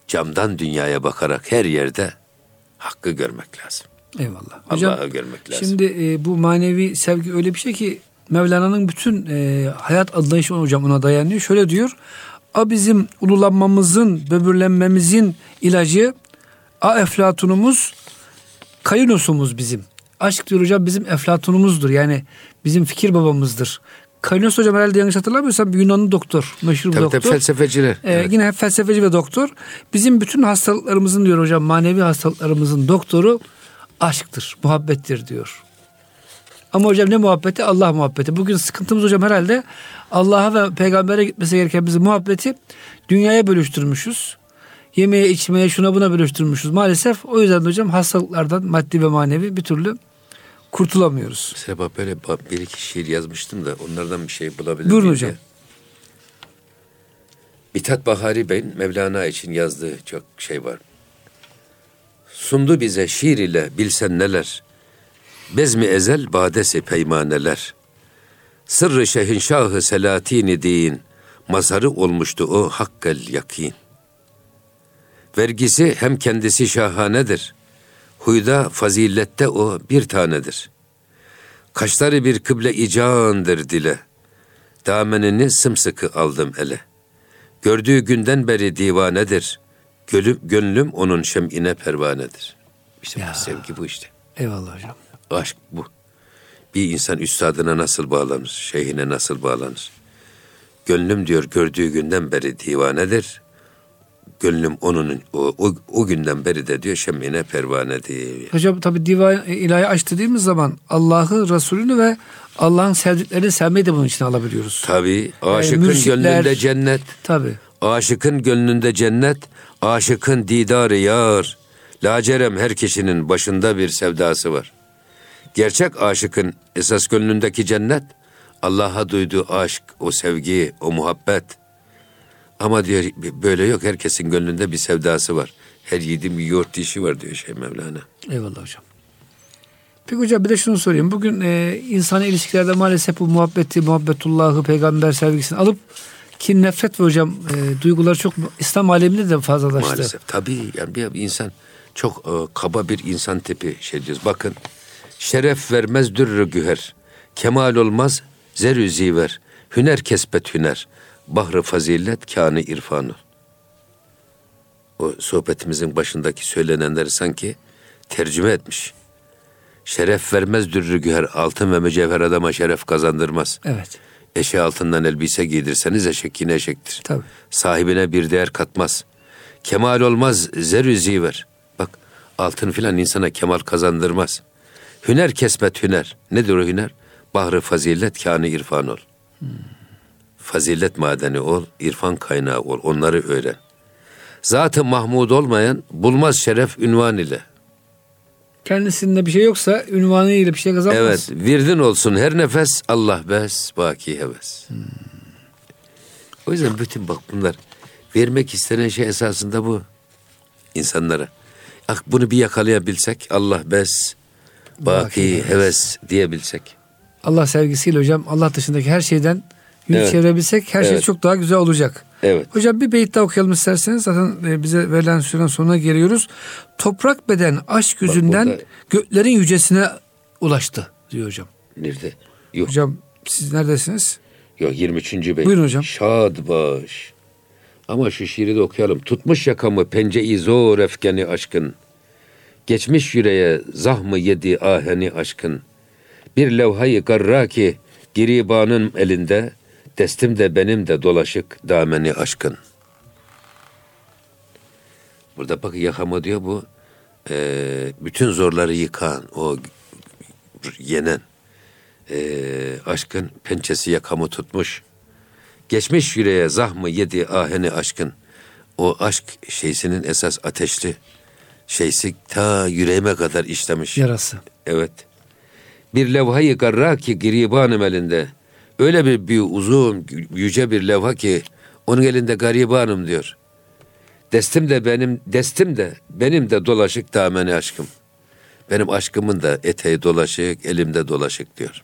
camdan dünyaya bakarak her yerde hakkı görmek lazım. Eyvallah. Allah'ı görmek lazım. Şimdi e, bu manevi sevgi öyle bir şey ki Mevlana'nın bütün e, hayat anlayışı hocam ona dayanıyor. Şöyle diyor. A bizim ululanmamızın, böbürlenmemizin ilacı, a eflatunumuz, kayınosumuz bizim. Aşk diyor hocam bizim eflatunumuzdur. Yani bizim fikir babamızdır. Kaynos hocam herhalde yanlış hatırlamıyorsam bir Yunanlı doktor. Meşhur bir tabii, doktor. Tabii felsefeciler. Ee, evet. Yine hep felsefeci ve doktor. Bizim bütün hastalıklarımızın diyor hocam manevi hastalıklarımızın doktoru aşktır, muhabbettir diyor. Ama hocam ne muhabbeti? Allah muhabbeti. Bugün sıkıntımız hocam herhalde Allah'a ve peygambere gitmesi gereken bizim muhabbeti dünyaya bölüştürmüşüz. Yemeğe, içmeye, şuna buna bölüştürmüşüz. Maalesef o yüzden de hocam hastalıklardan maddi ve manevi bir türlü kurtulamıyoruz. Mesela böyle bir iki şiir yazmıştım da onlardan bir şey bulabilirim. Buyurun hocam. Mithat Bahari Bey'in Mevlana için yazdığı çok şey var. Sundu bize şiir ile bilsen neler, bezmi ezel badesi peymaneler. Sırrı şehinşahı selatini din, mazharı olmuştu o hakkel yakin. Vergisi hem kendisi şahanedir, huyda fazilette o bir tanedir. Kaşları bir kıble icandır dile, damenini sımsıkı aldım ele. Gördüğü günden beri divanedir, Gölüm, gönlüm onun şem'ine pervanedir. İşte ya. bu sevgi bu işte. Eyvallah hocam. Aşk bu. Bir insan üstadına nasıl bağlanır, şeyhine nasıl bağlanır? Gönlüm diyor gördüğü günden beri divanedir. Gönlüm onun o, o, o günden beri de diyor şemine pervanedir. Hocam tabi divan ilahi aç dediğimiz zaman Allah'ı, Resulünü ve Allah'ın sevdiklerini sevmeyi de bunun için alabiliyoruz. Tabi aşıkın yani gönlünde cennet. Tabi. Aşıkın gönlünde cennet, aşıkın didarı yar. Lacerem her kişinin başında bir sevdası var. Gerçek aşıkın esas gönlündeki cennet, Allah'a duyduğu aşk, o sevgi, o muhabbet. Ama diyor böyle yok herkesin gönlünde bir sevdası var. Her yiğidin bir yoğurt dişi var diyor şey Mevlana. Eyvallah hocam. Peki hocam bir de şunu sorayım. Bugün e, insan ilişkilerde maalesef bu muhabbeti, muhabbetullahı, peygamber sevgisini alıp ki nefret ve hocam e, duygular çok İslam aleminde de fazlalaştı. Maalesef tabii yani bir, insan çok e, kaba bir insan tipi şey diyoruz. Bakın şeref vermez dürrü güher. Kemal olmaz zerü ziver. Hüner kesbet hüner. Bahrı fazilet kânı irfanı. O sohbetimizin başındaki söylenenleri sanki tercüme etmiş. Şeref vermez dürrü güher. Altın ve mücevher adama şeref kazandırmaz. Evet. Eşe altından elbise giydirseniz eşek yine eşektir. Tabii. Sahibine bir değer katmaz. Kemal olmaz zerü ziver. Bak altın filan insana kemal kazandırmaz. Hüner kesbet hüner. Nedir o hüner? Bahrı fazilet kânı irfan ol. Hmm. Fazilet madeni ol, irfan kaynağı ol. Onları öğren. Zatı Mahmud olmayan bulmaz şeref ünvan ile. Kendisinde bir şey yoksa ünvanı ile bir şey kazanmaz. Evet, virdin olsun her nefes Allah bes, baki heves. Hmm. O yüzden bütün bak bunlar vermek istenen şey esasında bu insanlara. Ah bunu bir yakalayabilsek Allah bes, baki, baki heves diyebilsek. Allah sevgisiyle hocam Allah dışındaki her şeyden yüz evet. çevirebilsek her şey evet. şey çok daha güzel olacak. Evet. Hocam bir beyit daha okuyalım isterseniz. Zaten e, bize verilen sürenin sonuna geliyoruz. Toprak beden aşk yüzünden burada- göklerin yücesine ulaştı diyor hocam. Nerede? Yok. Hocam siz neredesiniz? Yok 23. beyt. Buyurun hocam. Şad baş. Ama şu şiiri de okuyalım. Tutmuş yakamı penceyi zor efkeni aşkın. Geçmiş yüreğe zahmı yedi aheni aşkın. Bir levhayı garra ki giribanın elinde. Destim de benim de dolaşık dameni aşkın. Burada bak yakamı diyor bu. eee, bütün zorları yıkan, o yenen eee, aşkın pençesi yakamı tutmuş. Geçmiş yüreğe zahmı yedi aheni aşkın. O aşk şeysinin esas ateşli şeysi ta yüreğime kadar işlemiş. Yarası. Evet. Bir levhayı garra ki garibanım elinde. Öyle bir büyük uzun yüce bir levha ki onun elinde garibanım diyor. Destim de benim destim de benim de dolaşık dameni aşkım. Benim aşkımın da eteği dolaşık, elimde dolaşık diyor.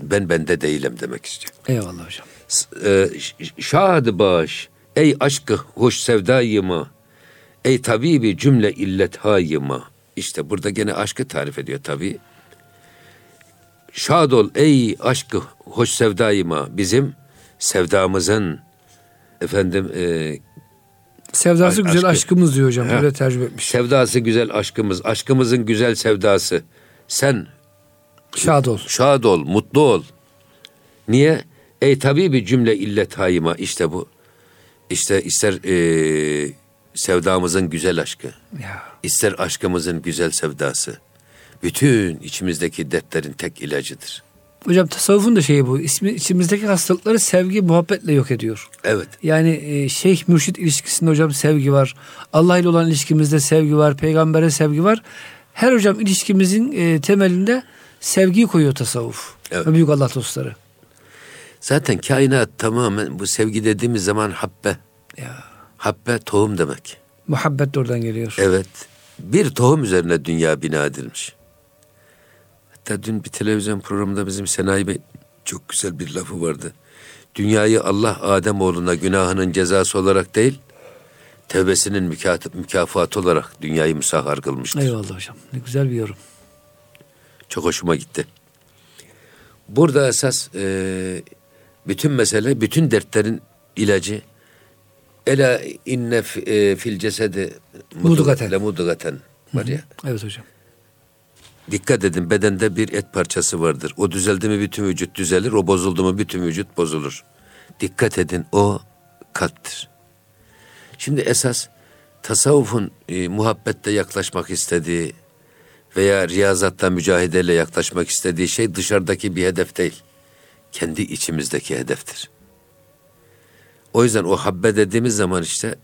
Ben bende değilim demek istiyor. Eyvallah hocam. E, ş- şad baş ey aşkı hoş sevdayıma ey tabibi cümle illet hayıma işte burada gene aşkı tarif ediyor tabi şad ol ey aşkı hoş sevdayıma bizim sevdamızın efendim e, Sevdası A- güzel aşkı. aşkımız diyor hocam. Ha. Böyle tercüme etmiş. sevdası güzel aşkımız aşkımızın güzel sevdası sen Şad ol. Şad ol, mutlu ol. Niye? Ey tabibi cümle illet hayıma işte bu. İşte ister eee, sevdamızın güzel aşkı, Ya. ister aşkımızın güzel sevdası. Bütün içimizdeki dertlerin tek ilacıdır. Hocam tasavvufun da şeyi bu. İsmi, içimizdeki hastalıkları sevgi, muhabbetle yok ediyor. Evet, Yani e, şeyh mürşit ilişkisinde hocam sevgi var. Allah ile olan ilişkimizde sevgi var. Peygambere sevgi var. Her hocam ilişkimizin e, temelinde sevgiyi koyuyor tasavvuf. Evet. Ve büyük Allah dostları. zaten kainat tamamen bu sevgi dediğimiz zaman habbe. Ya. Habbe tohum demek. Muhabbet de oradan geliyor. Evet, bir tohum üzerine dünya bina edilmiş. Hatta dün bir televizyon programında bizim Senayi Bey çok güzel bir lafı vardı. Dünyayı Allah Adem oğluna günahının cezası olarak değil, tevbesinin müka- mükafatı olarak dünyayı müsahhar kılmıştır. Eyvallah hocam. Ne güzel bir yorum. Çok hoşuma gitti. Burada esas e, bütün mesele, bütün dertlerin ilacı Ela inne e, fil cesedi Mudgaten. le mudgaten var ya. Evet hocam. Dikkat edin bedende bir et parçası vardır. O düzeldi mi bütün vücut düzelir, o bozuldu mu bütün vücut bozulur. Dikkat edin o kalptir. Şimdi esas tasavvufun e, muhabbette yaklaşmak istediği veya riyazatta mücahideyle yaklaşmak istediği şey dışarıdaki bir hedef değil. Kendi içimizdeki hedeftir. O yüzden o habbe dediğimiz zaman işte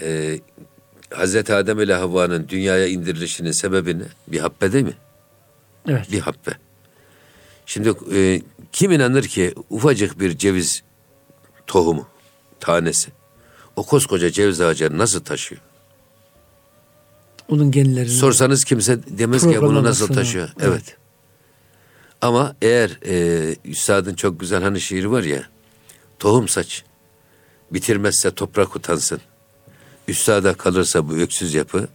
e, Hazreti Adem ile Havva'nın dünyaya indirilişinin sebebini bir habbe değil mi? Evet. Bir habbe. Şimdi e, kim inanır ki ufacık bir ceviz tohumu, tanesi o koskoca ceviz ağacını nasıl taşıyor? Onun genlerini. Sorsanız kimse demez ki bunu nasıl taşıyor. evet. Evet. Ama eğer e, üstadın çok güzel hani şiiri var ya tohum saç bitirmezse toprak utansın. Üstada kalırsa bu öksüz yapı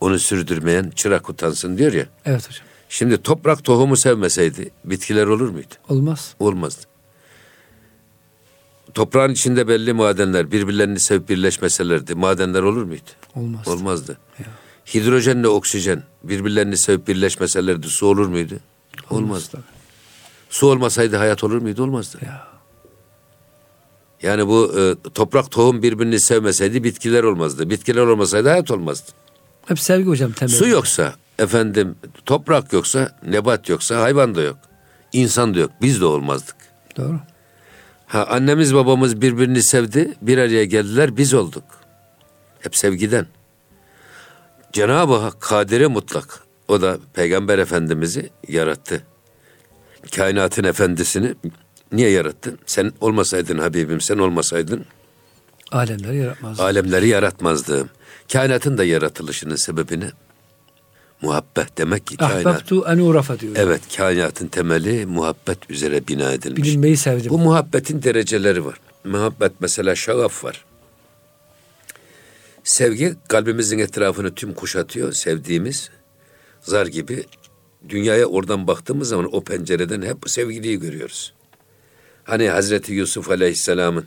onu sürdürmeyen çırak utansın diyor ya. Evet hocam. Şimdi toprak tohumu sevmeseydi bitkiler olur muydu? Olmaz. Olmazdı. Toprağın içinde belli madenler birbirlerini sevip birleşmeselerdi madenler olur muydu? Olmaz. Olmazdı. Hidrojenle oksijen birbirlerini sevip birleşmeselerdi su olur muydu? Olmazdı. tabii. Su olmasaydı hayat olur muydu? Olmazdı. Ya. Yani bu e, toprak tohum birbirini sevmeseydi bitkiler olmazdı. Bitkiler olmasaydı hayat olmazdı. Hep sevgi hocam temeli. Su yoksa efendim toprak yoksa nebat yoksa hayvan da yok. İnsan da yok. Biz de olmazdık. Doğru. Ha annemiz babamız birbirini sevdi, bir araya geldiler, biz olduk. Hep sevgiden. Cenab-ı Hak kadire mutlak. O da Peygamber Efendimiz'i yarattı. Kainatın efendisini niye yarattı? Sen olmasaydın Habibim, sen olmasaydın Alemleri yaratmaz. alemleri yaratmazdım. Kainatın da yaratılışının sebebini muhabbet demek ki kainat. Ahbabtu en urafa diyor. Evet, kainatın temeli muhabbet üzere bina edilmiş. Bilinmeyi sevdim. Bu muhabbetin dereceleri var. muhabbet mesela şagaf var. Sevgi kalbimizin etrafını tüm kuşatıyor. Sevdiğimiz zar gibi dünyaya oradan baktığımız zaman o pencereden hep sevgiliyi görüyoruz. Hani Hazreti Yusuf Aleyhisselam'ın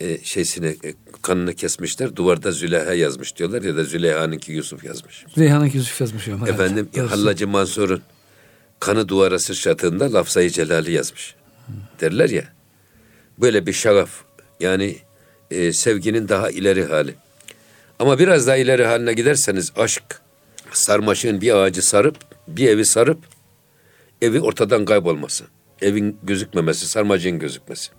e, şeysini e, kanını kesmişler. Duvarda Züleyha yazmış diyorlar ya da Züleyha'nınki Yusuf yazmış. Züleyha'nın Yusuf yazmış. herhalde. Efendim Doğrusu. Hallacı Mansur'un kanı duvara sıçratığında lafzayı celali yazmış. Derler ya. Böyle bir şagaf. Yani e, sevginin daha ileri hali. Ama biraz daha ileri haline giderseniz aşk sarmaşığın bir ağacı sarıp bir evi sarıp evi ortadan kaybolması. Evin gözükmemesi, sarmacığın gözükmesi.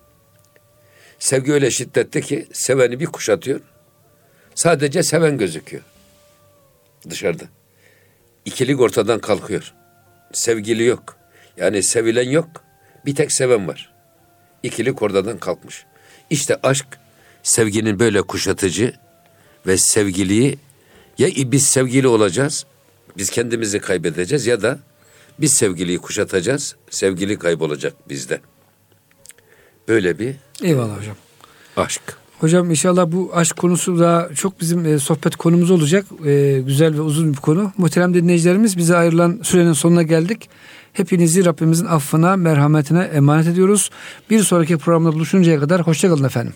Sevgi öyle şiddetli ki seveni bir kuşatıyor. Sadece seven gözüküyor. Dışarıda. İkilik ortadan kalkıyor. Sevgili yok. Yani sevilen yok. Bir tek seven var. İkilik oradan kalkmış. İşte aşk sevginin böyle kuşatıcı ve sevgiliyi ya biz sevgili olacağız, biz kendimizi kaybedeceğiz ya da biz sevgiliyi kuşatacağız, sevgili kaybolacak bizde. Böyle bir Eyvallah hocam. aşk. Hocam inşallah bu aşk konusu da çok bizim e, sohbet konumuz olacak. E, güzel ve uzun bir konu. Muhterem dinleyicilerimiz bize ayrılan sürenin sonuna geldik. Hepinizi Rabbimizin affına, merhametine emanet ediyoruz. Bir sonraki programda buluşuncaya kadar hoşçakalın efendim.